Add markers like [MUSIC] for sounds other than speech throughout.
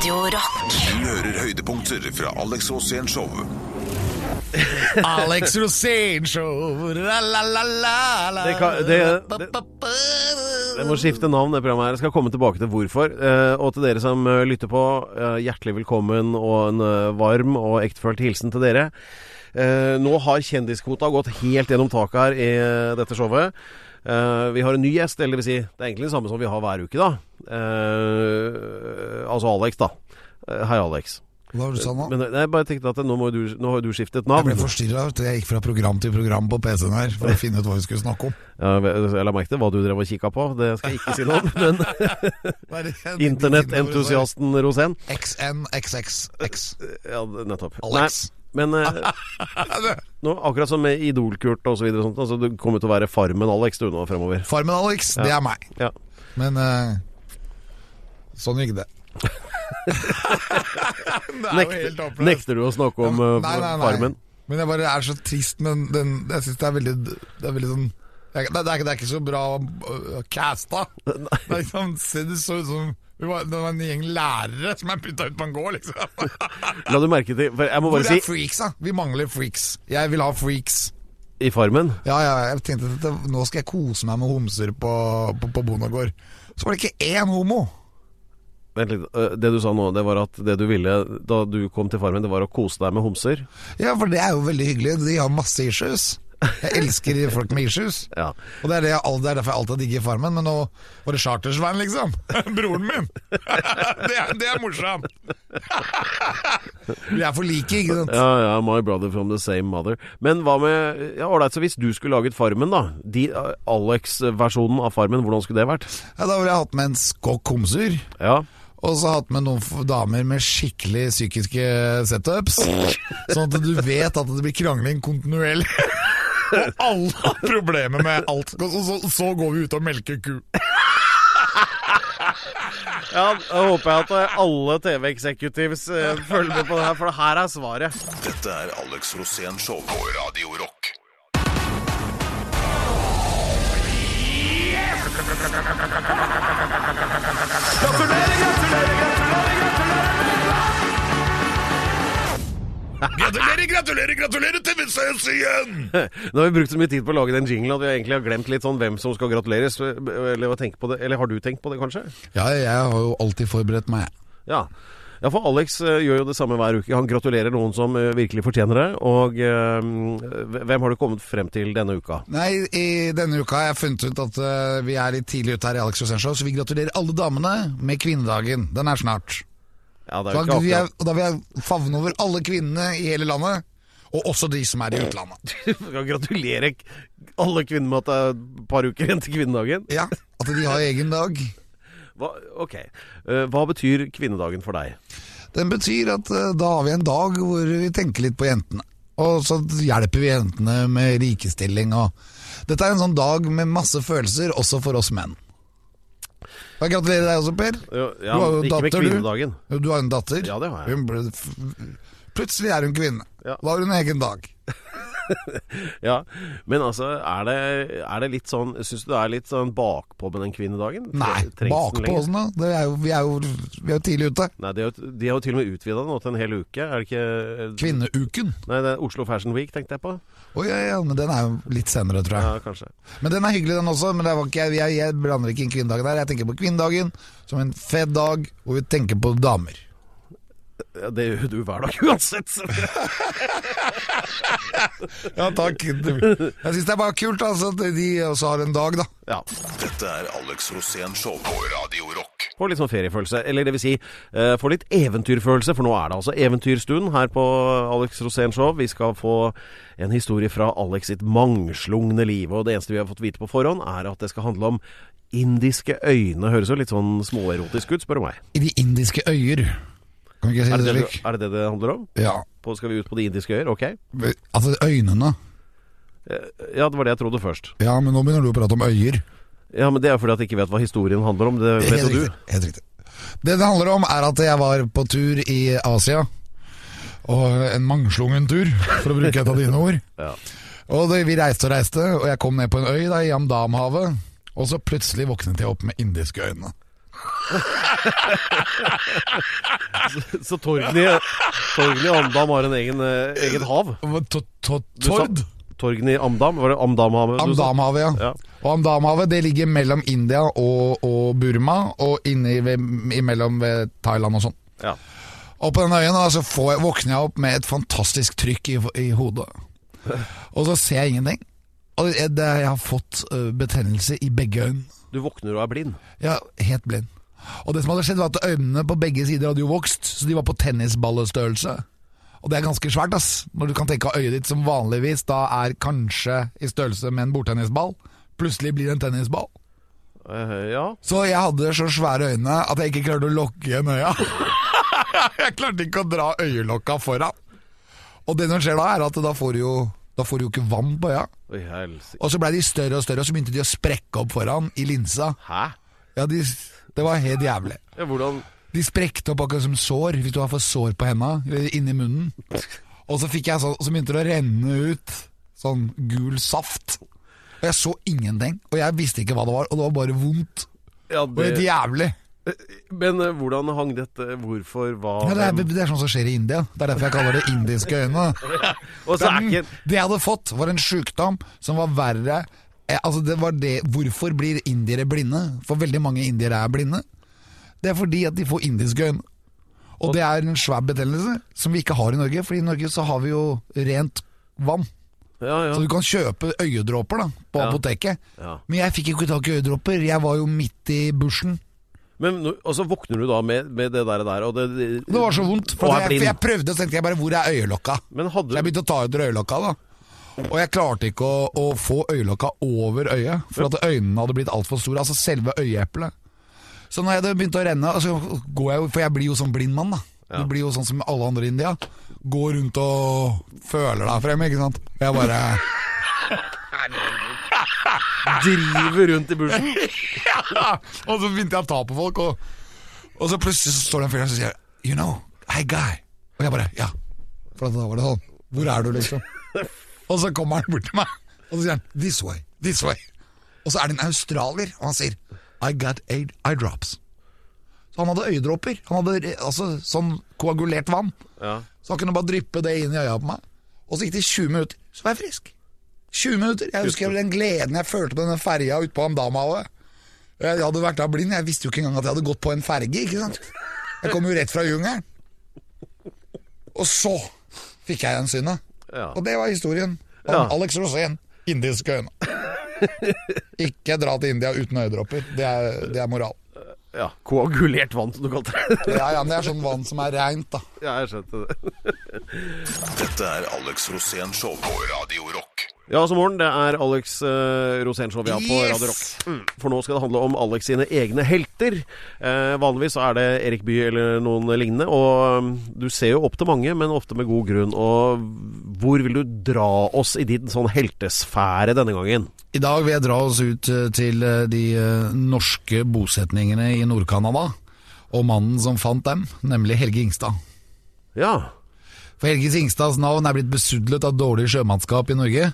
Radio Rock. Du hører høydepunkter fra Alex Rosén Show. Alex Rosén Show la, la, la, la, la. Det kan- det- det- Jeg må skifte navn, det programmet her. Jeg skal komme tilbake til hvorfor. Eh, og til dere som eh, lytter på, eh, hjertelig velkommen og en eh, varm og ektefølt hilsen til dere. Eh, nå har kjendiskvota gått helt gjennom taket her i eh, dette showet. Eh, vi har en ny gjest, eller det vil si, det er egentlig det samme som vi har hver uke, da. Uh, altså Alex, da. Uh, hei, Alex. Hva var det du sa nå? Men jeg bare tenkte at nå, du, nå har jo du skiftet navn. Jeg ble forstyrra. Jeg gikk fra program til program på PC-en her for å finne ut hva vi skulle snakke om. [LAUGHS] Ja, jeg la merke til hva du drev og kikka på, det skal jeg ikke si noe om. Men [LAUGHS] [LAUGHS] internettentusiasten Rosén XNXXX. Ja, nettopp. Alex. Nei, men eh, [LAUGHS] nå, akkurat som med Idolkurt og så videre, og sånt, altså, du kommer til å være Farmen Alex du nå fremover. Farmen Alex, det er meg. Ja. Men eh, sånn gikk det. [LAUGHS] det er Nekter, nekter du å snakke om eh, Nei, nei, nei. Farmen? Men jeg bare er så trist men den Jeg syns det er veldig Det er veldig sånn det det, det er ikke så bra å casta. [LAUGHS] Det, er liksom, det så ut som det var en gjeng lærere som er putta ut på en gård, liksom. La du merke til Hvor er si freaks, da? Vi mangler freaks. Jeg vil ha freaks. I Farmen Ja, ja, jeg tenkte at det, nå skal jeg kose meg med homser på, på, på bondegård. Så var det ikke én homo. Vent litt. eh, Det du sa nå, det var at det du ville da du kom til Farmen, det var å kose deg med homser? Ja, for det er jo veldig hyggelig. De har masse issues. Jeg elsker folk med issues. Ja. Og det er, det, jeg, det er derfor jeg alltid har digget Farmen. Men nå var det Chartersveien, liksom. [LAUGHS] Broren min. [LAUGHS] det, er, det er morsomt. [LAUGHS] Vi er for like, ikke sant. Ja, ja, my brother from the same mother. Men hva med Ja, ålreit, så hvis du skulle laget Farmen, da. De, eh, Alex-versjonen av Farmen, hvordan skulle det vært? Ja, da ville jeg hatt med en skokk homser. Ja. Og så hatt med noen damer med skikkelig psykiske setups. Sånn at du vet at det blir krangling kontinuerlig. Og alle [LAUGHS] har problemer med alt. Så, så, så går vi ut og melker ku. [LAUGHS] Ja, da håper jeg at eh, alle TV-executives eh, følger med på det her, for det her er svaret. Dette er Alex Rosén Show på Radio Rock. Gratulerer, gratulerer, gratulerer til vi ses igjen! [LAUGHS] Nå har vi brukt så mye tid på å lage den jinglen at vi egentlig har glemt litt sånn hvem som skal gratuleres. Eller, hva på det. eller har du tenkt på det, kanskje? Ja, jeg har jo alltid forberedt meg. Ja. Ja, for Alex eh, gjør jo det samme hver uke. Han gratulerer noen som eh, virkelig fortjener det. Og eh, hvem har du kommet frem til denne uka? Nei, i denne uka har jeg funnet ut at vi er litt tidlig ute her i Alex Rosén Show, så vi gratulerer alle damene med kvinnedagen. Den er snart. Ja, er da, vil jeg, da vil jeg favne over alle kvinnene i hele landet, og også de som er i utlandet. [LAUGHS] Du skal gratulere alle kvinner med at det er et par uker igjen til kvinnedagen. Ja, At de har egen dag. [LAUGHS] Hva, ok. Eh, hva betyr kvinnedagen for deg? Den betyr at eh, da har vi en dag hvor vi tenker litt på jentene. Og så hjelper vi jentene med likestilling og Dette er en sånn dag med masse følelser, også for oss menn. Jeg gratulerer deg også, Per. Jo, Ja, Du har jo ikke datter, med kvinnedagen. Du. Du har en datter. Ja, det har jeg. Hun ble, plutselig er hun kvinne. Ja. Da har hun egen dag. [LAUGHS] Ja, Men altså, er det, er det litt sånn Syns du det er litt sånn bakpå med den kvinnedagen? Nei, bakpå sånn da? Det er jo, vi, er jo, vi er jo tidlig ute. Nei, de har, jo- de har jo til og med utvida nå til en hel uke. Er det ikke Kvinneuken. Nei, det er Oslo Fashion Week, tenkte jeg på. Å ja, ja, men den er jo litt senere, tror jeg. Ja, kanskje. Men den er hyggelig, den også. Men det var ikke, jeg, jeg, jeg blander ikke inn kvinnedagen der. Jeg tenker på kvinnedagen som en fed dag hvor vi tenker på damer. Ja, det gjør du hver dag uansett. [LAUGHS] Ja, takk. Jeg syns det er bare kult altså, at de også har en dag, da. Ja. Dette er Alex Rosén Show på Radio Rock. Får litt sånn feriefølelse. Eller det vil si, uh, får litt eventyrfølelse, for nå er det altså eventyrstund her på Alex Rosén Show. Vi skal få en historie fra Alex sitt mangslungne liv. Og det eneste vi har fått vite på forhånd, er at det skal handle om indiske øyne. Høres jo litt sånn småerotisk ut, spør du meg. I de indiske øyer. Kan ikke si Er det det slik? er det det det handler om? Ja. På, skal vi ut på de indiske øyer? Ok. Altså øynene. Ja, det var det jeg trodde først. Ja, men nå begynner du å prate om øyer. Ja, men det er fordi at jeg ikke vet hva historien handler om. Det vet Helt du. Helt riktig. Det det handler om, er at jeg var på tur i Asia. Og en mangslungen tur, for å bruke et av dine ord. [LAUGHS] Ja. Og det, vi reiste og reiste, og jeg kom ned på en øy da, i Amdamhavet. Og så plutselig våknet jeg opp med indiske øyne. Så Torgny, Torgny Amdam har en egen, eh, eget hav? To- to- Du sa- Tord? Torgny Amdam? Var det Amdamhavet? du sa? Amdamhavet, ja. Ja. Og Amdamhavet det ligger mellom India og, og Burma, og inni ved, imellom ved Thailand og sånn. Ja. Og på den øyen da, så får jeg, våkner jeg opp med et fantastisk trykk i, i hodet. [LAUGHS] Og så ser jeg ingenting. Og det, det, jeg har fått ø, betennelse i begge øynene. Du våkner og er blind? Er helt blind. Og det som hadde skjedd var at øynene på begge sider hadde jo vokst, så de var på tennisballestørrelse. Og det er ganske svært, ass. Når du kan tenke at øyet ditt som vanligvis da er kanskje i størrelse med en bordtennisball, plutselig blir det en tennisball. Uh, ja. Så jeg hadde så svære øyne at jeg ikke klarte å lukke igjen øya. [LAUGHS] jeg klarte ikke å dra øyelokka foran. Og det som skjer da, er at da får du jo, da får du jo ikke vann på øya. Oi. Og så blei de større og større, og så begynte de å sprekke opp foran i linsa. Hæ? Ja, de, det var helt jævlig. Ja, hvordan De sprekte opp akkurat som sår, hvis du har fått sår på henda, inni munnen. Og så fikk jeg sånn, så begynte det å renne ut sånn gul saft. Og jeg så ingenting, og jeg visste ikke hva det var, og det var bare vondt. ja, Og helt jævlig. Men eh, hvordan hang dette Hvorfor? Hva Ja, det, er, det er sånn som skjer i India. Det er derfor jeg kaller det indiske øyne. [LAUGHS] Er Det jeg hadde fått, var en sjukdom som var verre eh, Altså det var det, Hvorfor blir indiere blinde? For veldig mange indiere er blinde. Det er fordi at de får indiske øyne. Og det er en svær betennelse som vi ikke har i Norge. For i Norge så har vi jo rent vann. Ja, ja. Så du kan kjøpe øyedråper da på Ja. apoteket. Men jeg fikk ikke tak i øyedråper. Jeg var jo midt i bushen. Men og så våkner du da med, med det der, der og det, det, Det var så vondt. For Og jeg, for jeg prøvde, så tenkte jeg bare hvor er øyelokka? Men Så jeg begynte å ta ut øyelokka da Og jeg klarte ikke å, å få øyelokka over øyet For at øynene hadde blitt alt for store Altså selve øyeeplet Så når jeg hadde begynt å renne så går jeg, jo- For jeg blir jo sånn blind mann da Ja. Du blir jo sånn som alle andre i India Går rundt og føler deg frem, ikke sant? Jeg bare [LAUGHS] driver rundt i bushen? [LAUGHS] Og så begynte jeg å ta på folk Og, og så plutselig så står det en fyr der og sier You know, hey guy. Og jeg bare, ja. For da var det sånn Hvor er du liksom? Og så kommer han bort til meg Og så sier han, this way, this way. Og så er det en australier Og han sier, I got eight eye drops. Så han hadde øyedråper Han hadde altså, sånn koagulert vann. Ja. Så han kunne bare dryppe det inn i øya på meg. Og så gikk det 20 minutter Så var jeg frisk 20 minutter Jeg husker den gleden jeg følte på denne ferja ute på Amdamhavet jeg hadde vært da blind, jeg visste jo ikke engang at jeg hadde gått på en ferge, ikke sant? Jeg kom jo rett fra jungelen. Og så fikk jeg en synet. Ja. Og det var historien om Ja. Alex Rosén, indiske øyne. [LAUGHS] ikke dra til India uten øyedråper. Det er, det er moral. ja. Koagulert vann, som du kalte det. [LAUGHS] Ja, ja, men det er sånn vann som er reint, da. ja, jeg skjønte det. Dette er Alex Rosén Show på Radio Rock. Ja, så morgen, det er Alex uh, Rosénshow vi har på Yes! Radio Rock. Mm. For nå skal det handle om Alex sine egne helter. Eh, vanligvis er det Erik Bye eller noen lignende. Og um, du ser jo opp til mange, men ofte med god grunn. Og hvor vil du dra oss i din sånn heltesfære denne gangen? I dag vil jeg dra oss ut eh, til eh, de eh, norske bosetningene i Nord-Canada. Og mannen som fant dem, nemlig Helge Ingstad. Ja. For Helge Ingstads navn er blitt besudlet av dårlig sjømannskap i Norge.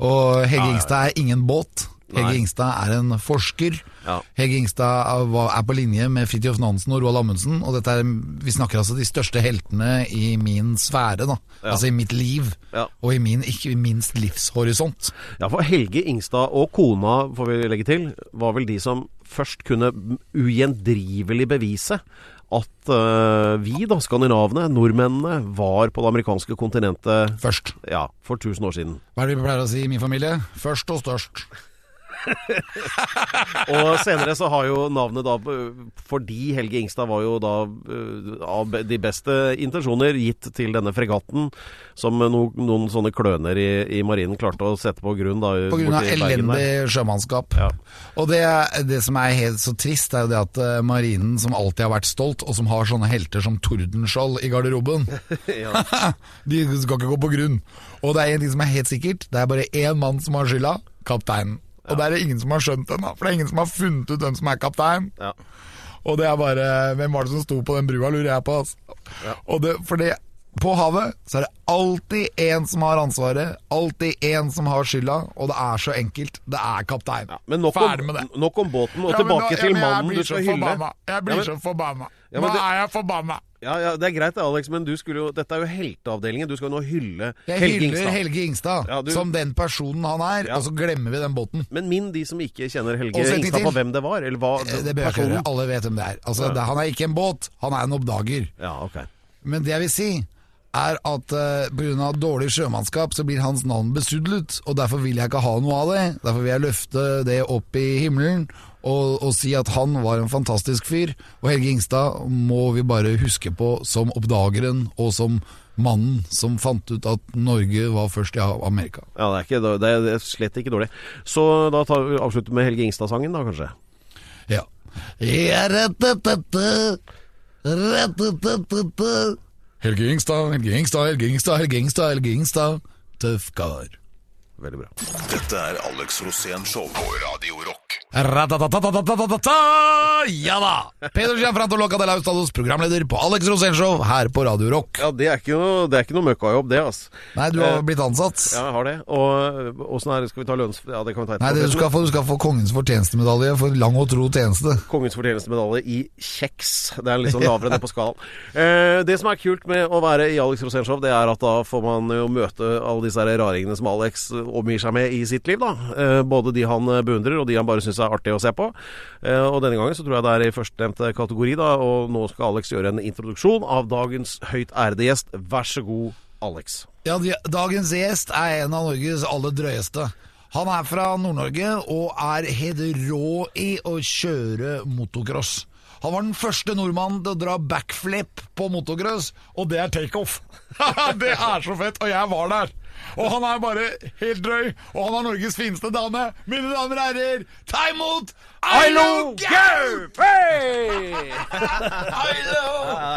Og Helge Ingstad er ingen båt. Helge Ingstad er en forsker. Ja. Helge Ingstad er på linje med Fridtjof Nansen og Roald Amundsen. Og er, vi snakker altså de største heltene i min sfære, da. Ja. Altså i mitt liv. Ja. Og i min ikke minst livshorisont. Ja, for Helge Ingstad og kona, får vi legge til, var vel de som først kunne ugjendrivelig bevise at uh, vi, da, skandinavene, nordmennene, var på det amerikanske kontinentet Først. ja, for 1000 år siden. Hva er det vi pleier å si i min familie? Først og størst. [LAUGHS] Og senere så har jo navnet da Fordi Helge Ingstad var jo da eh, av de beste intensjoner gitt til denne fregatten, som no, noen sånne kløner i, i marinen klarte å sette på grunn da På grunn av elendig sjømannskap. Ja. Og det, det som er helt så trist, er jo det at eh, marinen, som alltid har vært stolt, og som har sånne helter som Tordenskjold i garderoben, [LAUGHS] [LAUGHS] de skal ikke gå på grunn. Og det er en ting som er helt sikkert, det er bare én mann som har skylda, kapteinen. Og det er det ingen som har skjønt ennå, for det er ingen som har funnet ut hvem som er kaptein. Ja. Og det er bare Hvem var det som sto på den brua, lurer jeg på. Altså. Det, for det, På havet så er det alltid én som har ansvaret, alltid én som har skylda, og det er så enkelt. Det er kaptein. Ja, men nok Ferdig om, med det. nok om båten, og Ja, tilbake nå- ja, til mannen du skal hylle. Jeg blir så forbanna. Ja, men nå er jeg forbanna. Ja, ja, Det er greit Alex, men du skulle jo, dette er jo helteavdelingen. Du skal jo nå hylle Jeg Helge hyller Ingstad. Helge Ingstad Ja, du- som den personen han er, Ja. og så glemmer vi den båten. Men minn de som ikke kjenner Helge Ingstad på hvem det var, eller hva Det, Det bør jeg personen. Alle vet hvem det er. Altså, det, han er ikke en båt, han er en oppdager. Ja, ok. Men det jeg vil si, er at uh, pga. dårlig sjømannskap så blir hans navn besudlet, og derfor vil jeg ikke ha noe av det. Derfor vil jeg løfte det opp i himmelen og, og si at han var en fantastisk fyr. Og Helge Ingstad må vi bare huske på som oppdageren og som mannen som fant ut at Norge var først i Amerika. Ja, det er, ikke, det er, slett ikke dårlig. Så da tar vi avslutter med Helge Ingstad-sangen, da, kanskje? Ja. Ja. Helge Ingstad, Helge Ingstad, Helge Ingstad, Helge Ingstad, Helge Ingstad. Tøff kar. Veldig bra. Dette er Alex Rosén, show på Radio Rock. Ja da! Peder Gianfranto Locadella Ustados, programleder på Alex Rosén Show her på Radio Rock. Ja, Det er ikke noe, noe møkkajobb, det, altså. Nei, du har blitt ansatt. Ja, jeg har det. Og åssen er det, skal vi ta lønns... Ja, det kan vi ta etterpå. Nei, du skal, få, du skal få Kongens fortjenestemedalje for lang og tro tjeneste. Kongens fortjenestemedalje i kjeks. Det er litt sånn lavere ned på skalaen. Eh, det som er kult med å være i Alex Rosén Show, det er at da får man jo møte alle disse raringene som Alex omgir seg med i sitt liv. da. Eh, både de han beundrer, og de han bare syns er artig å se på. Eh, og denne gangen så tror jeg det er i førstnevnte kategori, da. Og nå skal Alex gjøre en introduksjon av dagens høyt ærede gjest. Vær så god, Alex. Ja, Dagens gjest er en av Norges aller drøyeste. Han er fra Nord-Norge og er helt rå i å kjøre motocross. Han var den første nordmannen til å dra backflip på motocross, og det er takeoff. [LAUGHS] det er så fett, og jeg var der. Og han er bare helt drøy, og han har Norges fineste dame. Mine damer og herrer, ta imot Ailo Gaup! Ailo!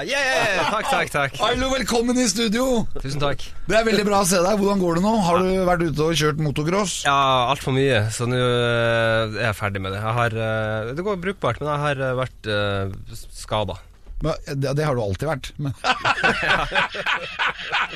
yeah! Takk, takk, takk. Ailo, velkommen i studio. Tusen takk. Det er veldig bra å se deg. Hvordan går det nå? Har du vært ute og kjørt motocross? Ja, altfor mye, så nå eh, er jeg ferdig med det. Jeg har, eh, det går brukbart, men jeg har eh, vært uh, skada. Men, det, det har du alltid vært. Men. [LAUGHS]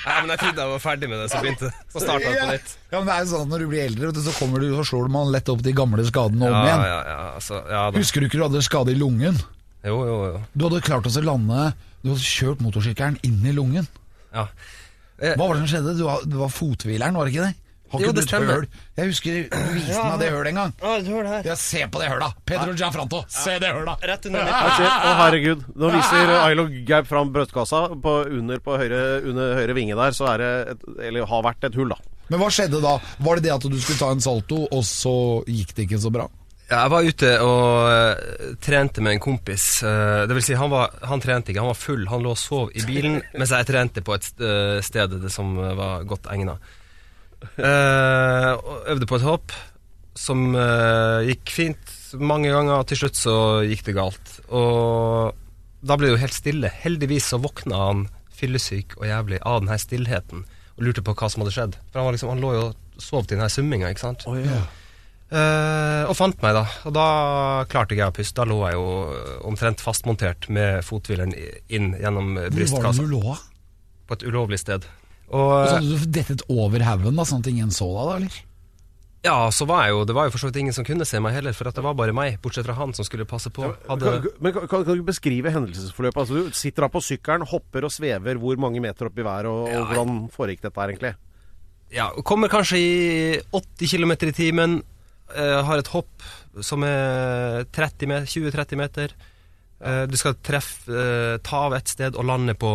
Ja, men jeg trodde jeg var ferdig med det, så begynte Så starta det på nytt. Ja, men det er jo sånn at Når du blir eldre, du, så kommer du, så slår man lett opp de gamle skadene om Ja, igjen. ja, ja, altså. Husker du ikke du hadde skade i lungen? Jo, jo, jo. Du hadde klart å lande Du hadde kjørt motorsykkelen inn i lungen. Ja. Hva var det som skjedde? Du var, du var fothvileren, var det ikke det? Har Jo, det du stemmer. høl? Jeg husker du viste meg det hølet en gang. Å, det her. Ja, se på det hølet! Pedro Gianfranto, se det hølet! Rett under Å, herregud. Nå viser Ailo Gaup fram brystkassa. På, under på høyre, under høyre vinge der, så er det et, Eller har vært et hull, da. Men hva skjedde da? Var det det at du skulle ta en salto, og så gikk det ikke så bra? Jeg var ute og eh, trente med en kompis. Eh, det vil si, han, var, han trente ikke, han var full. Han lå og sov i bilen mens jeg trente på et eh, sted det som var godt egna. Eh, øvde på et hopp som eh, gikk fint mange ganger, og til slutt så gikk det galt. Og da ble det jo helt stille. Heldigvis så våkna han fyllesyk og jævlig av den her stillheten og lurte på hva som hadde skjedd. For han, var liksom, han lå jo og sov til den her summinga, ikke sant. Eh, og fant meg, da. Og da klarte ikke jeg å puste. Da lå jeg jo omtrent fastmontert med fothvileren inn gjennom Hvor var det brystkassa du lå? på et ulovlig sted. Og Og så hadde du dettet over haugen, sånn at ingen så deg, da, eller? ja, så var jeg jo Det var jo for så vidt ingen som kunne se meg heller, for at det var bare meg, bortsett fra han som skulle passe på. Hadde, Kan, men kan, kan du beskrive hendelsesforløpet? Altså, du sitter da på sykkelen, hopper og svever hvor mange meter opp i været, og, og hvordan foregikk dette her egentlig? ja, kommer kanskje i 80 km i timen. uh, har et hopp som er 30 me- 20-30 meter. Eh, du skal treffe, eh, ta av et sted og lande på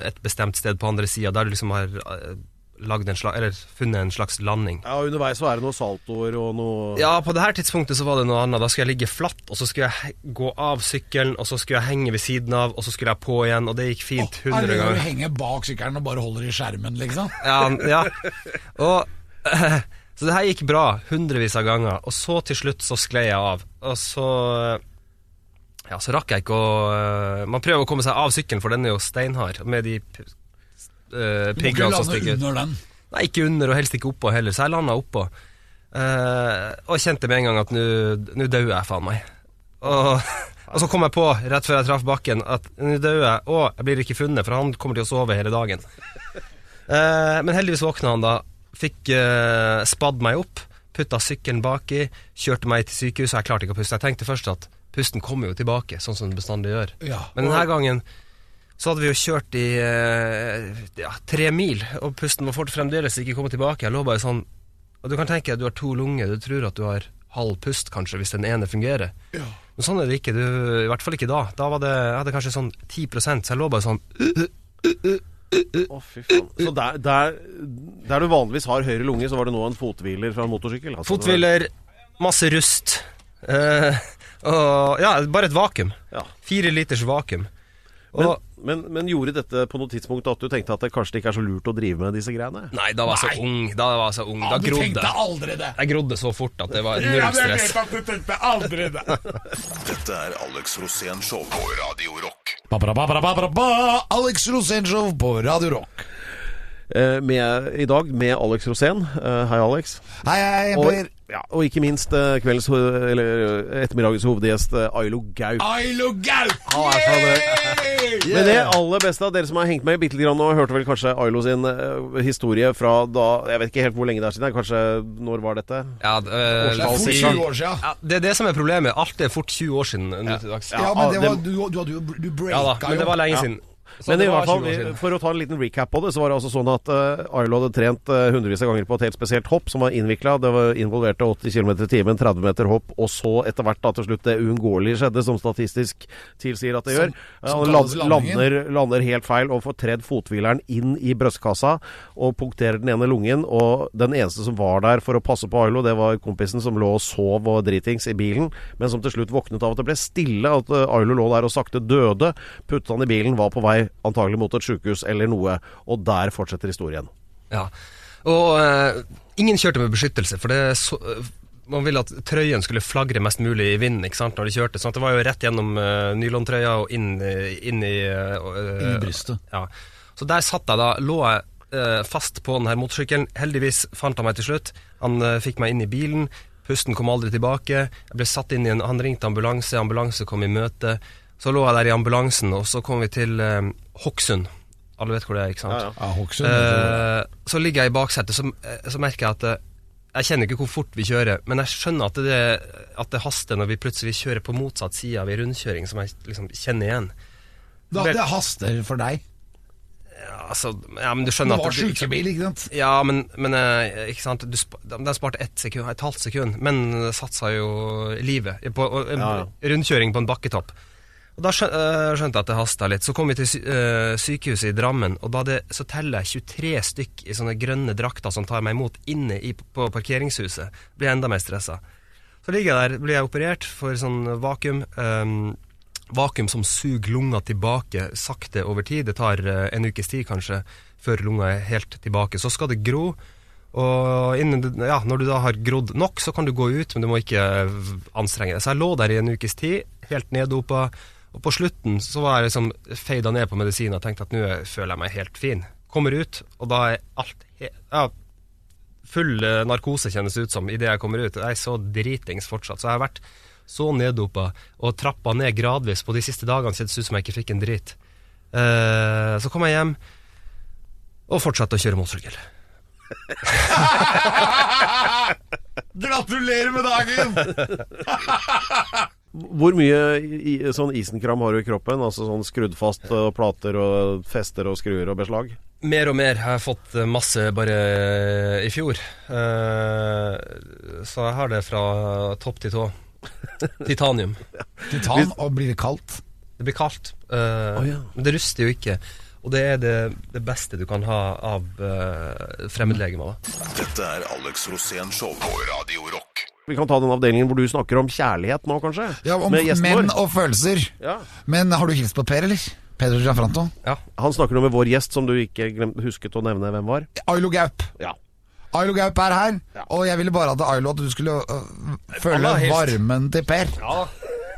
et bestemt sted på andre sida, der du liksom har eh, lagd en slags, eller funnet en slags landing. Ja, Underveis så er det noen saltoer og noe Ja, på det her tidspunktet så var det noe annet. Da skulle jeg ligge flatt, og så skulle jeg gå av sykkelen, og så skulle jeg henge ved siden av, og så skulle jeg på igjen, og det gikk fint hundre 100 det når du ganger. henger bak sykkelen og bare holder i skjermen, liksom? Ja, ja. Og, [LAUGHS] så det her gikk bra hundrevis av ganger, og så til slutt så sklei jeg av. Og så Ja, så rakk jeg ikke å eh, Man prøver å komme seg av sykkelen, for den er jo steinhard, med de ikke piggene som stikker ut. under den. Nei, ikke under, og helst ikke oppå heller, så jeg landa oppå. Uh, og kjente med en gang at nå dauer jeg, faen meg. Og [LAUGHS] Og så kom jeg på, rett før jeg traff bakken, at nå dauer jeg. og jeg blir ikke funnet, for han kommer til å sove hele dagen. Uh, men heldigvis våkna han da. Fikk uh, spadd meg opp, putta sykkelen baki, kjørte meg til sykehuset. Jeg klarte ikke å puste. Jeg tenkte først at pusten kommer jo tilbake, sånn som den bestandig gjør. Ja. Men denne gangen så hadde vi jo kjørt i eh, ja, tre mil, og pusten var fort fremdeles ikke kommet tilbake. Jeg lå bare sånn Og du kan tenke at du har to lunger, du tror at du har halv pust, kanskje, hvis den ene fungerer. Men sånn er det ikke. Du, I hvert fall ikke da. Da var det, jeg hadde kanskje sånn 10 så jeg lå bare sånn Å, fy faen. Så der, der, der du vanligvis har høyre lunge, så var det nå en fothviler fra en motorsykkel? Altså. Fothviler, masse rust. eh, og ja, bare et vakuum. Ja. Fire liters vakuum. Men, Og men, men gjorde dette på noe tidspunkt at du tenkte at det kanskje ikke er så lurt å drive med disse greiene? Nei, da var jeg så ung. Da var jeg så ung. Da du grodde tenkte jeg. aldri det! Jeg grodde så fort at det var null stress. at du tenkte aldri det. [LAUGHS] Dette er Alex Rosén Show på Radio Rock. Ba, ba, ba, ba, ba, ba, ba. Alex Rosénshow på Radio Rock. Eh, med, I dag med Alex Rosén. Eh, hei, Alex. Hei, hei, Per. Ja, og ikke minst eh, kveldens, eller eh, ettermiddagens hovedgjest eh, Ailo Gaup. Ailo Gaup! Yeah! det. Men det aller beste av dere som har hengt med bitte litt Og nå, hørte vel kanskje Ailo sin historie fra da Jeg vet ikke helt hvor lenge det er siden. Kanskje Når var dette? Ja, øh, Det er fort 20 år siden. Ja, det er det som er problemet. Alt er fort 20 år siden Ja. Ja, men var, du, du du, Du breaka Ja da, men det var lenge Ja. siden. Så Men i hvert fall, 20 år siden. for å ta en liten recap på det, så var det altså sånn at uh, Ailo hadde trent uh, hundrevis av ganger på et helt spesielt hopp som var innvikla. Det var involverte 80 km i timen, 30 meter hopp, og så etter hvert da til slutt det uunngåelige skjedde, som statistisk tilsier at det gjør. Han land, lander, lander helt feil og får tredd fothvileren inn i brystkassa og punkterer den ene lungen. Og den eneste som var der for å passe på Ailo, det var kompisen som lå og sov og dritings i bilen, men som til slutt våknet av at det ble stille, at Arlo Ailo lå der og sakte døde. Puttet han i bilen, var på vei antagelig mot et sykehus eller noe, og der fortsetter historien. Ja. Og uh, ingen kjørte med beskyttelse, for det så, øh, man ville at trøyen skulle flagre mest mulig i vinden ikke sant, når de kjørte. sånn at det var jo rett gjennom uh, nylontrøya og inn, inn i uh, i brystet. Ja. Så der satt jeg da, lå jeg fast på denne motorsykkelen. Heldigvis fant han meg til slutt. Han fikk meg inn i bilen. Pusten kom aldri tilbake. Jeg ble satt inn i en, Han ringte ambulanse, ambulanse kom i møte. Så lå jeg der i ambulansen, og så kom vi til eh, Hokksund. Alle vet hvor det er, ikke sant? Ja, ja. Hokksund. Eh, så ligger jeg i baksetet, så, eh, så merker jeg at eh, Jeg kjenner ikke hvor fort vi kjører, men jeg skjønner at det, at det haster når vi plutselig kjører på motsatt side av ei rundkjøring som jeg liksom kjenner igjen. Da, det haster for deg. Ja, altså, ja, men du skjønner var at det- sjukebil, ikke sant? Ja, men, men eh, ikke sant du De sparte ett sekund, et halvt sekund, men satsa jo livet på en Ja, ja. rundkjøring på en bakketopp. Og Da eh, skjønte jeg at det hasta litt. Så kom vi til eh, sykehuset i Drammen, og da det, så teller jeg 23 stykk i sånne grønne drakter som tar meg imot inne i, på parkeringshuset. Blir jeg enda mer stressa. Så ligger jeg der, blir jeg operert for sånn vakuum. Um, vakuum som suger lunga tilbake sakte over tid. Det tar eh, en ukes tid kanskje før lunga er helt tilbake. Så skal det gro. Og innen, ja, når du da har grodd nok, så kan du gå ut, men du må ikke anstrenge deg. Så jeg lå der i en ukes tid, helt neddopa. Og på slutten så var jeg liksom feida ned på medisin og tenkte at nå er- føler jeg meg helt fin. Kommer ut, og da er alt ja, Full eh, narkose kjennes ut som idet jeg kommer ut. Jeg er så dritings fortsatt. Så jeg har vært så neddopa og trappa ned gradvis på de siste dagene. Det ut som jeg ikke fikk en drit. Uh, så kom jeg hjem og fortsatte å kjøre motorsykkel. [LAUGHS] Gratulerer med dagen! [LAUGHS] Hvor mye sånn isenkram har du i kroppen? Altså sånn skrudd fast og plater og fester og skruer og beslag? Mer og mer har jeg fått eh, masse bare i fjor. Eh, så jeg har det fra topp til tå. [LAUGHS] Titanium. Titan, og blir det kaldt? Det blir kaldt, Uh, oh, ja. men det ruster jo ikke. Og det er det, det beste du kan ha av uh, fremmedlegemer. Dette er Alex Rosén Show på Radio Rock. Vi kan ta den avdelingen hvor du snakker om kjærlighet nå, kanskje? Ja, om menn og følelser. Ja. Men har du hilst på Per, eller? Pedro Giafranto? Ja. Han snakker nå med vår gjest, som du ikke glemt, husket å nevne hvem var. Ailo Gaup. Ja. Ailo Gaup er her, Ja. og jeg ville bare at Ailo at du skulle øh, føle varmen til Per. ja,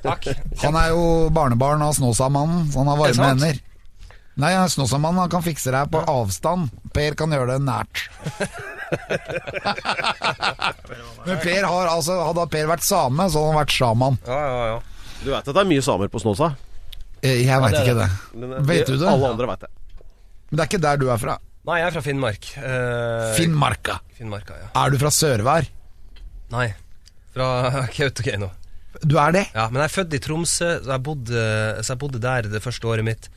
takk. Han er jo barnebarn av Snåsamannen, så han har varme hender. Nei, Snåsamannen han kan fikse deg på avstand. Per kan gjøre det nært. [LAUGHS] Men Per har altså Hadde Per vært same, så hadde han vært sjaman. Ja, ja, ja. Du vet at det er mye samer på Snåsa? Eh, Jeg veit ikke det. Men, eh, Vet du det? Alle andre vet det. Men det er ikke der du er fra. Nei, jeg er fra Finnmark. Eh, Finnmarka. Finnmarka, ja. Er du fra Sørvær? Nei, fra [LAUGHS] Kautokeino. Du er det? Ja, men jeg er født i Tromsø, så jeg bodde, så jeg bodde der det første året mitt.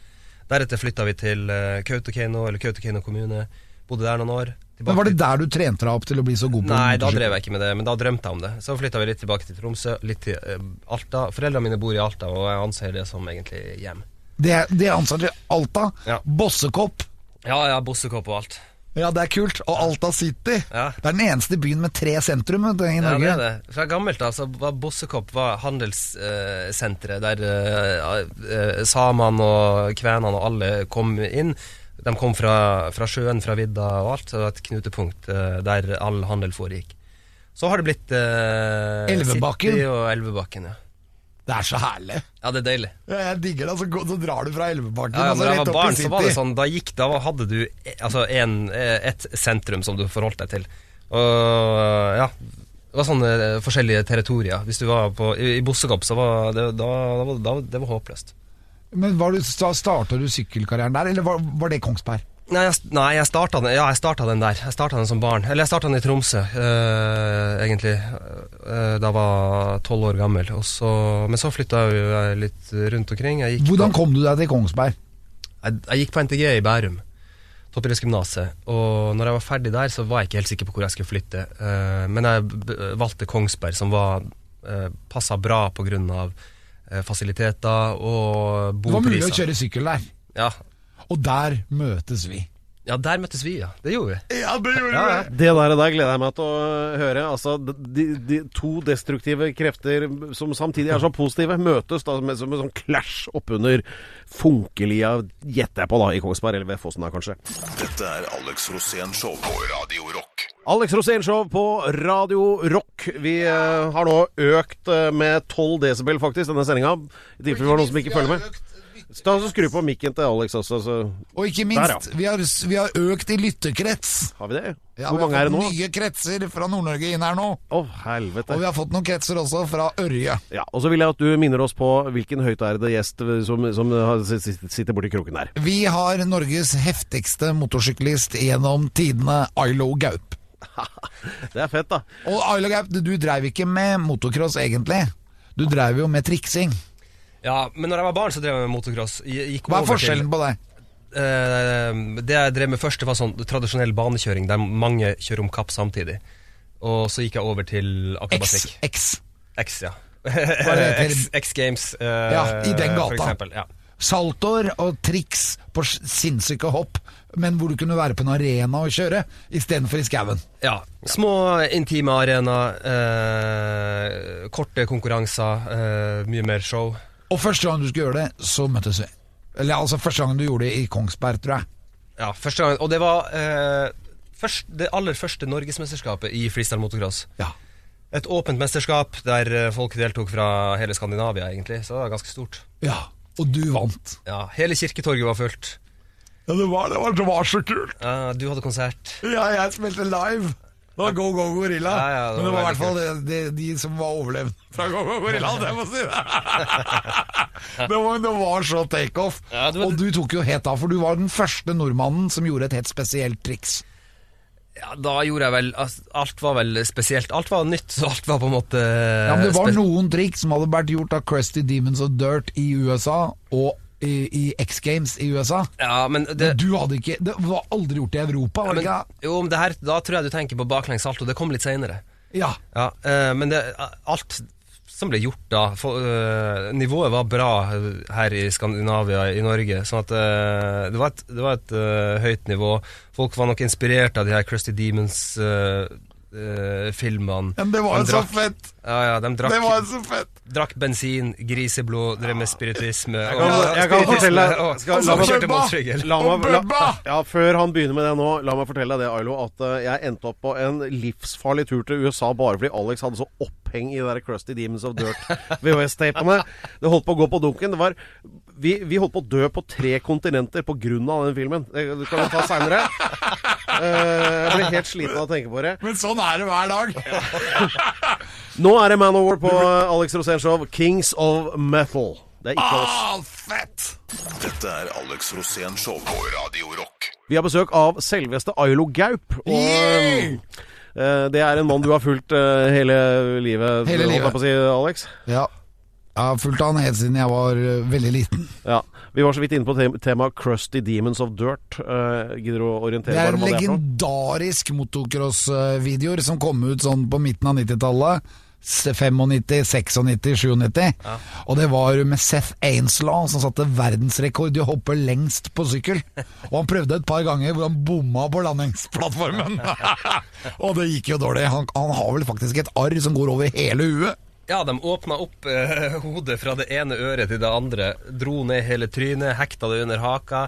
Deretter flytta vi til eh, Kautokeino, eller Kautokeino kommune. Bodde der noen år. Men Var det der du trente deg opp til å bli så god på Nei, da drev jeg ikke med det, men da drømte jeg om det. Så flytta vi litt tilbake til Tromsø, litt til uh, Alta. Foreldrene mine bor i Alta, og jeg anser det som egentlig hjem. Det, det er ansatt i Alta. Ja. Bossekopp. Ja, ja, bossekopp og alt. Ja, det er kult. Og Alta City. Ja. Det er den eneste byen med tre sentrum i Ja, det er det. Fra gammelt av så var Bossekopp var handelssenteret der uh, uh, samene og kvenene og alle kom inn. De kom fra, fra sjøen, fra vidda og alt. Så det var et knutepunkt eh, der all handel foregikk. Så har det blitt uh, Elvebakken. City og Elvebakken, ja. Det er så herlig. Ja, det er deilig. Ja, Jeg digger det. Så, gå- så drar du fra Elvebakken Ja, ja, og så rett opp barn, i så var det sånn Da gikk, da hadde du eh, altså en, eh, et sentrum som du forholdt deg til. Og ja Det var sånne eh, forskjellige territorier. Hvis du var på, i, i Bossekopp, så var det, da, da, da, det var håpløst. Men var du, Starta du sykkelkarrieren der, eller var, var det Kongsberg? Nei, jeg, nei, jeg starta den, ja, den der. Jeg starta den som barn. Eller jeg starta den i Tromsø, øh, egentlig. Eh, da jeg var tolv år gammel. Så, men så flytta jeg litt rundt omkring. Jeg Hvordan på, kom du deg til Kongsberg? jeg, jeg gikk på NTG i Bærum. Toppidrettsgymnaset. Og når jeg var ferdig der, så var jeg ikke helt sikker på hvor jeg skulle flytte. Eh, men jeg valgte Kongsberg, som var passa bra pga. Uh, fasiliteter og Det var mulig å kjøre sykkel der. Ja. Og der møtes vi. Ja, der møttes vi, ja. Det gjorde vi. Ja, det gjorde Ja, ja. Det der, der gleder jeg meg til å høre. Altså, de, de to destruktive krefter som samtidig er så positive, møtes da med, som en sånn clash oppunder Funkelia, gjetter jeg på, da, i Kongsberg, eller ved Fossen da, kanskje. Dette er Alex Rosén Show på Radio Rock. Alex Rosénshow på Radio Rock. Vi eh, har nå økt eh, med 12 desibel, faktisk, denne sendinga. I tilfelle det var noen som ikke følger med. Ta og Skru på mikken til Alex også, så Og ikke Der, minst, vi, har, vi har økt i lytterkrets. har vi det. Ja, Hvor mange er det nå? Vi har fått nye kretser fra Nord-Norge inn her nå. Å, helvete. Og vi har fått noen kretser også fra Ørje. Ja, og så vil jeg at du minner oss på hvilken høytærede gjest som, som sitter borti kroken der. Vi har Norges heftigste motorsyklist gjennom tidene, Ailo Gaup. [LAUGHS] Det er fett, da. Og Ailo Gaup, du dreiv ikke med motocross egentlig. Du dreiv jo med triksing. Ja, men når jeg var barn, så drev jeg med motocross. Gikk Hva er over forskjellen på det? Til, eh, det jeg drev med først, det var sånn tradisjonell banekjøring, der mange kjører om kapp samtidig. Og så gikk jeg over til X. akrobatikk. X. X, ja. det heter? [LAUGHS] X, X Games, eh, Ja, i den gata. for eksempel. Ja. Saltoer og triks på s- sinnssyke hopp, men hvor du kunne være på en arena og kjøre, istedenfor i skauen. ja. Små, intime arenaer, eh, korte konkurranser, eh, mye mer show. Og første gang du skulle gjøre det, så møttes vi. Eller altså første gang du gjorde det i Kongsberg, tror jeg. Ja, første gang, og det var eh, først, det aller første norgesmesterskapet i freestyle motocross. Ja. Et åpent mesterskap der eh, folk deltok fra hele Skandinavia, egentlig. Så det var ganske stort. ja. Og du vant. Ja, Hele Kirketorget var fullt. Ja, det var, det var, det var så kult. Ja, du hadde konsert. Ja, jeg spilte live. Det var Go Go Gorilla. Ja, ja, det Men det var i hvert fall det, det, de som var overlevd fra Go Go Gorilla, det må si. [LAUGHS] det, var, det var så takeoff. Ja, du Og du tok jo helt av, for du var den første nordmannen som gjorde et helt spesielt triks. Ja, Da gjorde jeg vel altså, Alt var vel spesielt. Alt var nytt, så alt var på en måte Ja, men Det var noen triks som hadde vært gjort av Crusty Demons of Dirt i USA og i, i X Games i USA. Ja, men det, Men du hadde ikke Det var aldri gjort i Europa, det men? Jo, men det her, da tror jeg du tenker på baklengs salto. Det kom litt seinere. Ja. Ja, uh, men det, alt som ble gjort da for, uh, Nivået var bra eh, her i Skandinavia, i Norge. Sånn at uh, det var et, det var et høyt nivå. Folk var nok inspirert av de her Crusty Demons-filmene. Men det var jo så fett! Ja, ja, de drakk, Det var så fett! drakk bensin, griseblod, drev med spiritisme. Jeg kan, jeg kan fortelle og, skal, la, meg, kjørte Bubba! motorsykkel. la, meg, la, ja, Før han begynner med det nå, la meg fortelle deg det, Ailo, at eh, jeg endte opp på en livsfarlig tur til USA bare fordi Alex hadde så oppheng i de der Crusty Demons of Dirt [LAUGHS] VHS-tapene. Det holdt på å gå på dunken. Det var, vi, vi holdt på å dø på tre kontinenter av den filmen. Det det kan vi ta seinere. jeg ble helt sliten av å tenke på det. Men sånn er det hver dag. [LAUGHS] Nå er det Man of War på Alex Rosén Show. Kings of Metal. Det er ikke oss. Ah, fett! Dette er Alex Rosén Show på Radio Rock. Vi har besøk av selveste Ailo Gaup. Og yeah! eh, det er en mann du har fulgt eh, hele livet, Hele holdt jeg livet. på å si, Alex. Ja. Jeg har fulgt han helt siden jeg var eh, veldig liten. Ja. Vi var så vidt inne på tem temaet Crusty Demons of Dirt. Uh, gidder du å orientere Det er deg om hva det er for noe? legendarisk motocross-videoer som kom ut sånn på midten av 90-tallet. 95, 96, 97. Og det var med Seth Ainslaw som satte verdensrekord i å hoppe lengst på sykkel. Og han prøvde et par ganger hvor han bomma på landingsplattformen. [LAUGHS] og det gikk jo dårlig. Han, han har vel faktisk et arr som går over hele huet. Ja, de åpna opp eh, [LAUGHS] hodet fra det ene øret til det andre, dro ned hele trynet, hekta det under haka,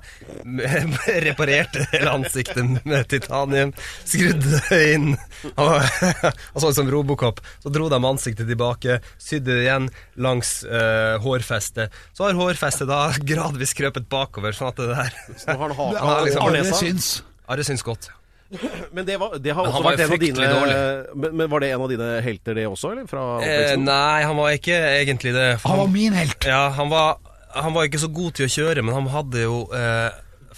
[LAUGHS] reparerte hele ansiktet med titanium, skrudde det inn [LAUGHS] og, og så ut som Robocop. Så dro de ansiktet tilbake, sydde det igjen langs eh, hårfestet. Så har hårfestet da gradvis krøpet bakover, sånn at det der Så har han Det haka liksom over alle syns. Arre syns godt. [LAUGHS] Men det, var, det har Men også vært en av dine dårlig. men, men var det en av dine helter, det også, eller? Fra Eh, nei, han var ikke egentlig det. Han var min helt. Ja, han var, han var ikke så god til å kjøre, men han hadde jo eh,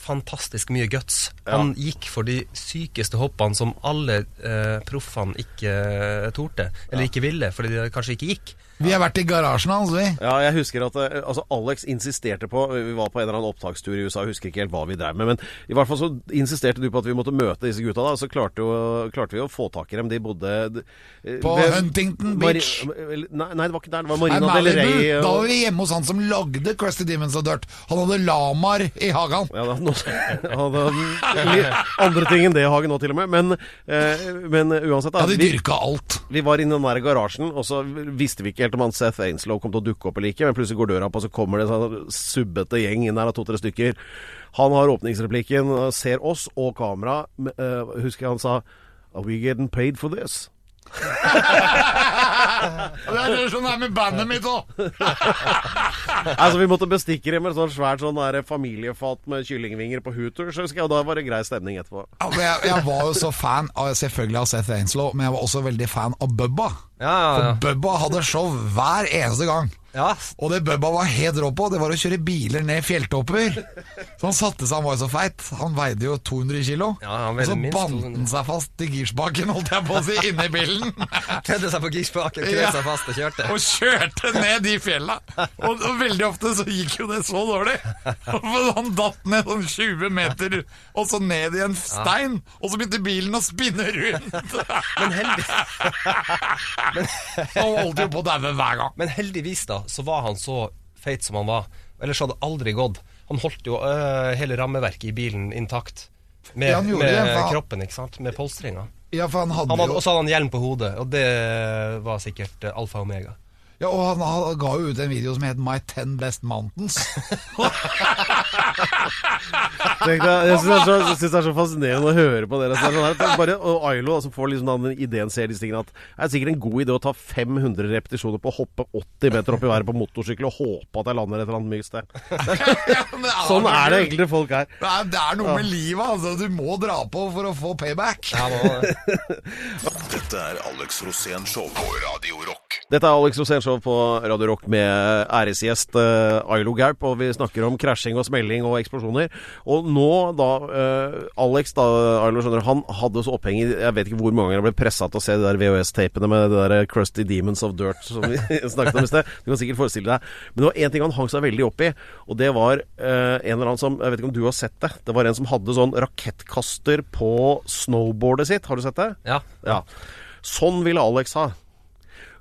fantastisk mye guts. Han gikk for de sykeste hoppene som alle eh, proffene ikke eh, torde, eller ikke ville, fordi de kanskje ikke gikk. Vi har vært i garasjen hans, vi. Ja, jeg husker at eh, altså Alex insisterte på Vi var på en eller annen opptakstur i USA, jeg husker ikke helt hva vi drev med. Men i hvert fall så insisterte du på at vi måtte møte disse gutta. da Så klarte, jo, klarte vi å få tak i dem. De bodde eh, På ved- Huntington Mari- Beach. Nei, nei, det var ikke der. Det var Nei, Marina del Rey. Rey. Da var vi hjemme hos han som lagde Crusty Demons of Dirt. Han hadde lamaer i hagen. Ja, da, nå, [LAUGHS] andre ting enn det i hagen nå, til og med. Men, eh, men uansett, da. hadde de dyrka alt. vi var inne i den der garasjen, og så visste vi ikke helt om han Seth Ainslow kom til å dukke opp eller ikke. Men plutselig går døra opp, og så kommer det en sånn subbete gjeng inn av to-tre stykker. Han har åpningsreplikken, ser oss og kamera. eh, husker jeg han sa Are we getting paid for this? [LAUGHS] Det er sånn det er med bandet mitt òg. [LAUGHS] Altså, vi måtte bestikke dem med et sånt svært sånn der familiefat med kyllingvinger på Hooters, husker jeg, og da var det grei stemning etterpå. Jeg, jeg var jo så fan av, selvfølgelig av Seth Ainslow, men jeg var også veldig fan av Bubba. Ja, ja, For. Bubba hadde show hver eneste gang. Ja. Og det Bubba var helt rå på, det var å kjøre biler ned fjelltopper. Så han satte seg, han var jo så feit. Han veide jo 200 kilo. Ja, og så bandt han seg fast til girspaken, holdt jeg på å si, inni bilen. [LAUGHS] Knødde seg på girspaken, Ja. seg fast og kjørte. Og kjørte ned de fjella. Og, og veldig ofte så gikk jo det så dårlig. For han datt ned sånn 20 meter, og så ned i en stein. Og så begynte bilen å spinne rundt. Men, heldig, [LAUGHS] Han holdt jo på å daue hver gang. men heldigvis da, så var han så feit som han var. Ellers hadde det aldri gått. Han holdt jo øh, hele rammeverket i bilen intakt. Med, Ja, gjorde med det, kroppen, ikke sant? Med polstringa. Ja, og så hadde han hjelm på hodet, og det var sikkert alfa og omega. Ja, og han, han ga jo ut en video som het My 10 Best Mountains. [LAUGHS] Tenk deg, jeg syns det, er så- jeg synes det er så fascinerende å høre på dere. Så det er sånn her, bare, og Ailo altså, får liksom den ideen, ser disse tingene at det er sikkert en god idé å ta 500 repetisjoner på å hoppe 80 meter opp i været på motorsykkel og håpe at jeg lander et eller annet mykt sted. [LAUGHS] Er Sånn er det egentlig folk er. Det er, det er noe med livet, altså. Du må dra på for å få payback. [LAUGHS] Dette er Alex Rosén Show på Radio Rock. Dette er Alex Rosénshow på Radio Rock med æresgjest uh, Ailo Gaup, og vi snakker om krasjing og smelling og eksplosjoner. Og nå da eh, Alex da, Ailo, skjønner du, han hadde så oppheng i Jeg vet ikke hvor mange ganger han ble pressa til å se de der VHS-tapene med det der Crusty Demons of Dirt som vi [LAUGHS] snakket om i sted. Du kan sikkert forestille deg. Men det var én ting han hang seg veldig opp i, og det var eh, en eller annen som Jeg vet ikke om du har sett det. Det var en som hadde sånn rakettkaster på snowboardet sitt. Har du sett det? ja. Ja. Sånn ville Alex ha.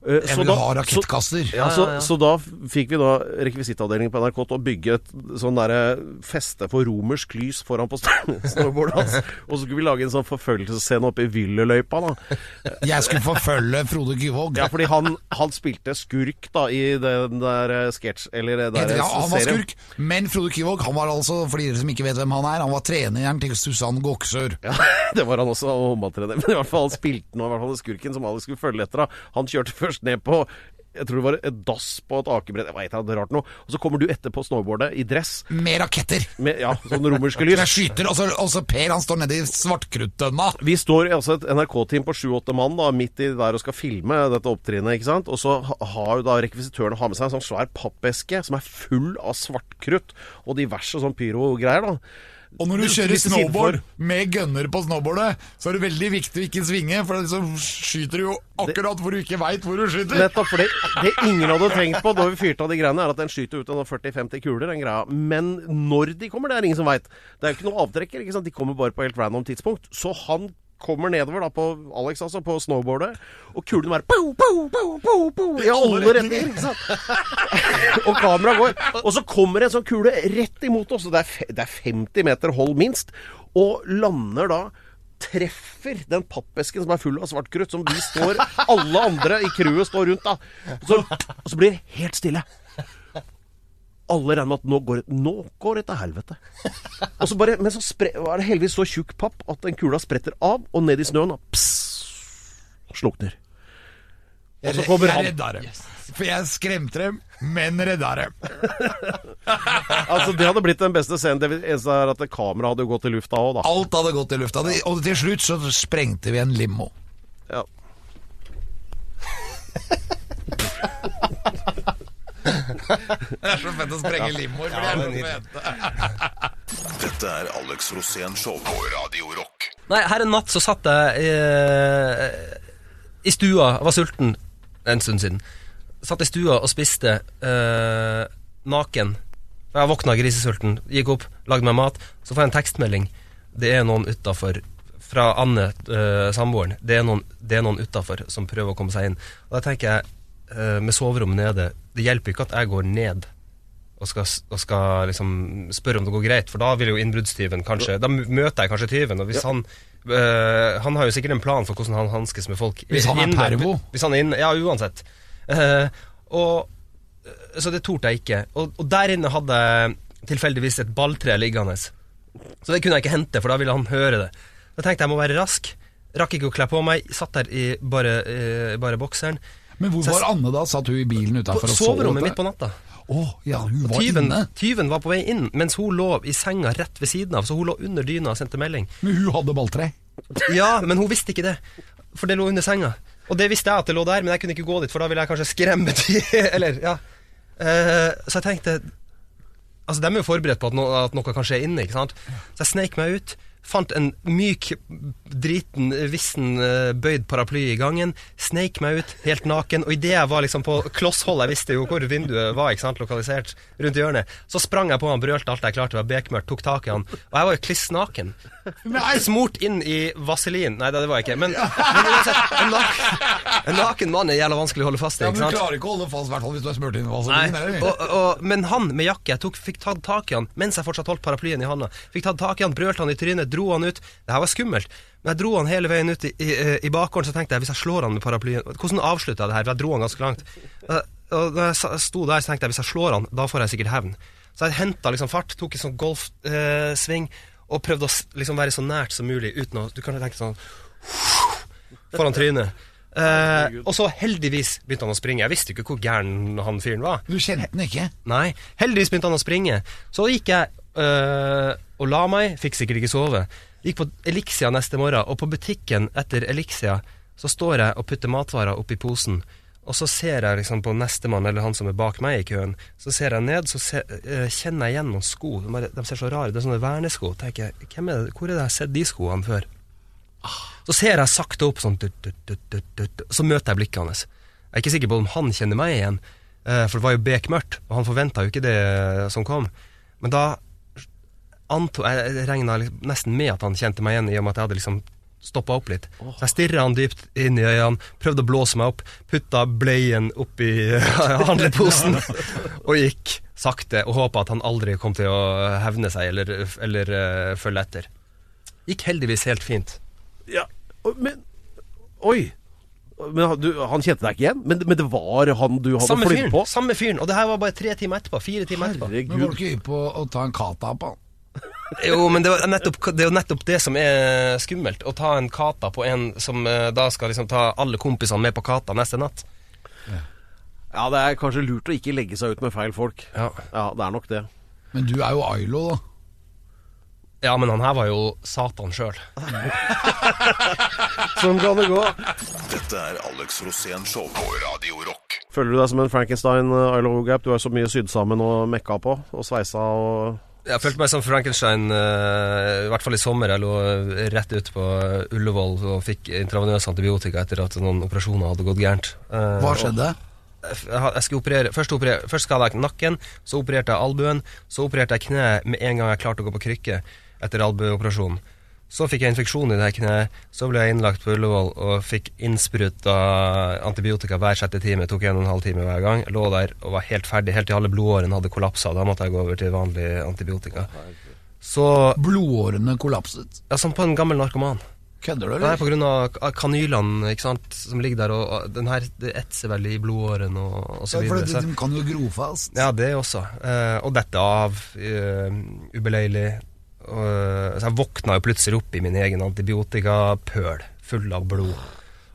Eh, Jeg så vil da- ha så- rakettkasser. ja, så, så da fikk vi da rekvisittavdelingen på NRK til å bygge et sånn derre feste for romersk lys foran på [LAUGHS] snowboardet hans. Og så skulle vi lage en sånn forfølgelsesscene oppe i Willerløypa, da. Jeg skulle forfølge Frode Gyvåg. Ja, fordi han, han spilte skurk da i den der eh, sketsj... Eller det der Ja, han var serien. skurk, men Frode Kyvåg han var altså, for dere som ikke vet hvem han er, han var treneren til Susann Goksør. Ja, [LAUGHS] det var han også, og håndballtrener. Men i hvert fall han spilte nå i hvert fall skurken som alle skulle følge etter. da. Han kjørte først ned på Jeg tror det var et dass på et akebrett, jeg vet det er rart noe. Og så kommer du etter på snowboardet i dress Med raketter! med ja, sånn romerske [LAUGHS] Jeg lys. skyter, og så, og så Per han står nede i svartkruttdønna. Vi står altså et NRK-team på sju-åtte mann da, midt i der og skal filme dette opptrinnet. ikke sant? Og så har jo da rekvisitøren har med seg en sånn svær pappeske som er full av svartkrutt og diverse sånn pyrogreier. da. Og når du kjører snowboard med gunner på snowboardet, så er det veldig viktig å ikke svinge, for så skyter du jo akkurat hvor du ikke veit hvor du skyter. Nettopp, for det, det ingen hadde tenkt på da vi fyrte av de greiene, er at den skyter ut av 40-50 kuler, den greia. Men når de kommer, det er ingen som veit. Det er jo ikke noe avtrekker, ikke sant. De kommer bare på helt random tidspunkt. Så han kommer nedover da på Alex, altså, på snowboardet, og kulene bare pow, pow, pow, pow, pow, i alle retninger, ikke sant. [LAUGHS] og kameraet går. Og så kommer en sånn kule rett imot oss, og det er, det er 50 meter hold minst, og lander da treffer den pappesken som er full av svart krutt, som vi står Alle andre i crewet står rundt, da. Så, og så blir det helt stille. Alle regner med at nå går, nå går det til helvete. Og så bare, men så spre, er det heldigvis så tjukk papp at den kula spretter av og ned i snøen og pss, slukner. Og så kommer jeg han. redda dem. For jeg skremte dem, men redda dem. [LAUGHS] Altså, det hadde blitt den beste scenen. Det eneste er at kameraet hadde gått i lufta òg, da. Alt hadde gått i lufta. Og til slutt så sprengte vi en limo. Ja. [LAUGHS] Det er så fett å sprenge limoer. for det er det er så fett. [LAUGHS] Dette er Alex Rosén Show på Radio Rock. Nei, her en natt så satt jeg eh, i stua, jeg var sulten en stund siden. Satt i stua og spiste eh, naken. Jeg våkna grisesulten, gikk opp, lagde meg mat. Så får jeg en tekstmelding. Det er noen utafor fra Anne, eh, samboeren. Det er noen, det er noen utafor som prøver å komme seg inn. Og da tenker jeg, med soverommet nede Det hjelper ikke at jeg går ned og skal, og skal liksom spørre om det går greit, for da vil jo innbruddstyven kanskje Da møter jeg kanskje tyven, og hvis han øh, Han har jo sikkert en plan for hvordan han hanskes med folk. Hvis han er Inne- pervo? Hvis han er inne, ja, uansett. Uh, og Så det torde jeg ikke. Og, og der inne hadde jeg tilfeldigvis et balltre liggende. Så det kunne jeg ikke hente, for da ville han høre det. Da tenkte jeg jeg må være rask. Rakk ikke å kle på meg. Satt der i bare, uh, bare bokseren. Men hvor var Anne da? Satt hun i bilen utafor og så soverommet mitt på natta. Oh, ja, hun var Tyven, inne. tyven var på vei inn, mens hun lå i senga rett ved siden av. Så hun lå under dyna og sendte melding. Men hun hadde balltre. Ja, men hun visste ikke det, for det lå under senga. Og det visste jeg at det lå der, men jeg kunne ikke gå dit, for da ville jeg kanskje skremme ty... [LAUGHS] Eller, ja. Eh, så jeg tenkte Altså, de er jo forberedt på at, no at noe kan skje inne, ikke sant. Så jeg sneik meg ut. Fant en myk, driten, vissen, eh, bøyd paraply i gangen. Sneik meg ut, helt naken. Og idet jeg var liksom på klosshold, jeg visste jo hvor vinduet var, ikke sant, lokalisert rundt hjørnet, så sprang jeg på han, brølte alt jeg klarte, det var bekmørkt, tok tak i han. Og jeg var jo kliss naken. Smurt inn i vaselin. Nei, det var jeg ikke. Men, men uansett, en naken, en naken mann er jævla vanskelig å holde fast i. ja, men du klarer ikke å holde fast, i hvert fall hvis du er smurt inn i Nei, vaselin. eller? og, og, men han med jakke, jeg tok, fikk tatt tak i han mens jeg fortsatt holdt paraplyen i handa. Fikk tatt tak i han, brølte han i trynet, dro han ut. Det her var skummelt. Men jeg dro han hele veien ut i, i, i bakgården, så tenkte jeg hvis jeg slår han med paraplyen Hvordan avslutta jeg det her? Jeg dro han ganske langt. Eh, Og da jeg sto der, så tenkte jeg hvis jeg slår han, da får jeg sikkert hevn. Så jeg henta liksom fart, tok en sånn golfsving og prøvde å liksom være så nært som mulig uten å Du kan tenke sånn Foran trynet. Eh, og så heldigvis begynte han å springe. Jeg visste jo ikke hvor gæren han fyren var. Du kjente den ikke? Nei, heldigvis begynte han å springe. Så gikk jeg øh, og la meg, fikk sikkert ikke sove. Gikk på Elixia neste morgen, og på butikken etter Elixia så står jeg og putter matvarer oppi posen. Og så ser jeg liksom på nestemann, eller han som er bak meg i køen, så ser jeg ned, så ser, uh, kjenner jeg igjen noen sko. De, bare, de ser så rare. Det er sånne vernesko. tenker jeg, hvem er det, Hvor er det jeg har sett de skoene før? Så ser jeg sakte opp sånn dut, dut, dut, Så møter jeg blikket hans. Jeg er ikke sikker på om han kjenner meg igjen, uh, for det var jo bekmørkt, og han forventa jo ikke det eh, som kom. Men da anto, jeg regna nesten med at han kjente meg igjen, i og med at jeg hadde liksom stoppa opp litt. Så jeg stirra han dypt inn i øynene, prøvde å blåse meg opp, putta bleien oppi [LAUGHS] handleposen [LAUGHS] og gikk sakte og håpa at han aldri kom til å hevne seg eller, eller uh, følge etter. Gikk heldigvis helt fint. Ja, men Oi! Men han- du, han kjente deg ikke igjen? Men, men det var han du hadde flydd på? samme fyren. Og det her var bare tre timer etterpå. Fire timer etterpå. Men var Herregud. du ikke hypp på å ta en kata på han? Jo, men det, nettopp, det er jo nettopp det som er skummelt. Å ta en kata på en som eh, da skal liksom ta alle kompisene med på kata neste natt. Ja, det er kanskje lurt å ikke legge seg ut med feil folk. Ja. Ja, det er nok det. Men du er jo Ailo, da. ja, men han her var jo Satan sjøl. [LAUGHS] Sånn kan det gå. Dette er Alex Rosén Show på Radio Rock. Føler du deg som en Frankenstein, Isle of Gap? Du er så mye sydd sammen og mekka på, og sveisa og Jeg følte meg som Frankenstein, eh, i hvert fall i sommer. Jeg lå rett ute på Ullevål og fikk intravenøs antibiotika etter at noen operasjoner hadde gått gærent. Eh, Hva skjedde? Jeg jeg skulle operere, først, operere, først skada jeg nakken, så opererte jeg albuen, så opererte jeg kneet med en gang jeg klarte å gå på krykke etter albueoperasjonen. Så fikk jeg infeksjon i det her kneet, så ble jeg innlagt på Ullevål og fikk innspruta antibiotika hver sjette time. Tok en og en halv time hver gang. Lå der og var helt ferdig, helt til alle blodårene hadde kollapsa. Da måtte jeg gå over til vanlig antibiotika. Så Blodårene kollapset. Ja, som på en gammel narkoman. Kødder du, eller? Nei, på grunn av kanylene ikke sant, som ligger der, og, og den her det etser veldig i blodårene og, og så Ja, for videre. Så, de kan jo gro fast. ja, det også. Eh, og dette av uh, ubeleilig. Og, eh, så jeg våkna jo plutselig opp i min egen antibiotikapøl, full av blod.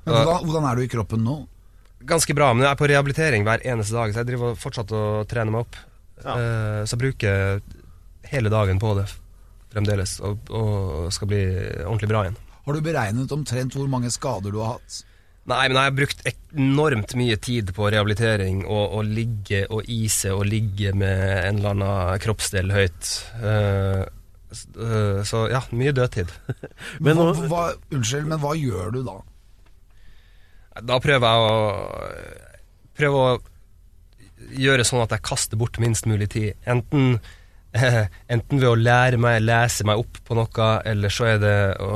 Men hvordan, hvordan er du i kroppen nå? Ganske bra, men jeg er på rehabilitering hver eneste dag, så jeg driver fortsatt og trener meg opp. Ja. Eh, så jeg bruker hele dagen på det fremdeles, og, og skal bli ordentlig bra igjen. Har du beregnet omtrent hvor mange skader du har hatt? Nei, men jeg har brukt enormt mye tid på rehabilitering og, å ligge og ise og ligge med en eller annen kroppsdel høyt. Eh, så ja, mye dødtid. [LAUGHS] Men hva, hva, unnskyld, men hva gjør du da? Da prøver jeg å Prøve å gjøre sånn at jeg kaster bort minst mulig tid. Enten, eh, [LAUGHS] enten ved å lære meg, lese meg opp på noe, eller så er det å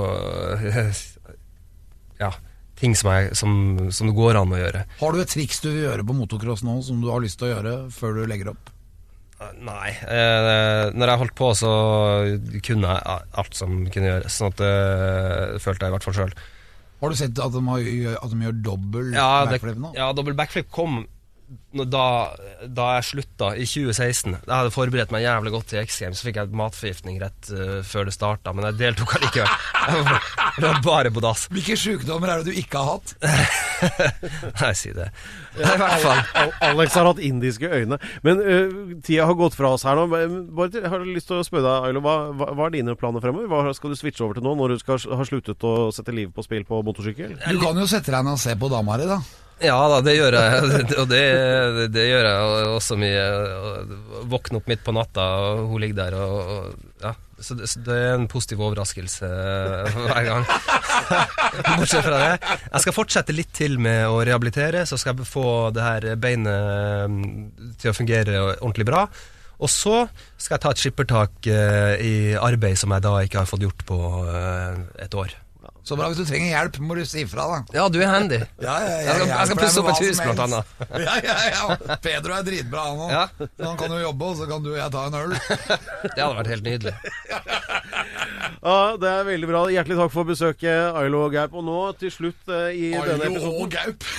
[LAUGHS] Ja, ting som, jeg, som, som det går an å gjøre. Har du et triks du vil gjøre på motocross nå, som du har lyst til å gjøre før du legger opp? Nei. Eh, når jeg holdt på, så kunne jeg alt som kunne gjøres. Sånn at det følte jeg i hvert fall sjøl. Har du sett at de, har, at de gjør dobbel Ja, backflip nå? ja, dobbel backflip kom da, da jeg slutta, i 2016. Jeg hadde forberedt meg jævlig godt til X Games, så fikk jeg matforgiftning rett uh, før det starta, men jeg deltok allikevel. Det var bare på dass. Hvilke sykdommer er det du ikke har hatt? [LAUGHS] Nei, si det. I hvert fall. Alex har hatt indiske øyne. Men uh, tida har gått fra oss her nå. Bare til, jeg har lyst til å spørre deg, Ailo, hva, hva, hva er dine planer fremover? Hva skal du switche over til nå, når du skal har sluttet å sette livet på spill på motorsykkel? Du kan jo sette deg ned og se på dama di, da. Ja da, det gjør jeg. [LAUGHS] Og det, det, gjør jeg også mye. Våkne opp midt på natta, og hun ligger der og ja. Så det, så det er en positiv overraskelse [LAUGHS] hver gang. [LAUGHS] Bortsett fra det. Jeg skal fortsette litt til med å rehabilitere, så skal jeg få det her beinet mm, til å fungere ordentlig bra. Og så skal jeg ta et skippertak eh, i arbeid som jeg da ikke har fått gjort på eh, et år. Så bra, hvis du trenger hjelp, må du si ifra, da. Ja, du er handy. [LAUGHS] Ja, ja, ja, Jeg skal, jeg skal pusse opp et hus, blant annet. [LAUGHS] Ja, ja, ja. Pedro er dritbra, han òg. Han kan jo jobbe, og så kan du og jeg ta en øl. [LAUGHS] Det hadde vært helt nydelig. [LAUGHS] Ja, Det er veldig bra. Hjertelig takk for besøket, Ailo og Gaup. Og nå til slutt øh, i denne Ailo episoden og Gaup. [LAUGHS]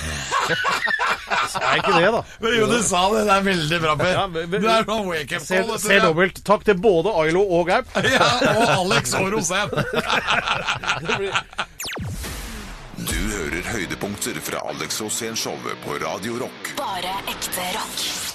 Er ikke det, da? Men jo, du sa det. Det er veldig bra, Per. Ja, men- men- Du er sånn wake-up Se, call. vet du. se dobbelt. Takk til både Ailo og Gaup. [LAUGHS] Ja, og Alex og Rosén. Du hører høydepunkter fra Alex Rosén Showet på Radio Rock. Bare ekte rock.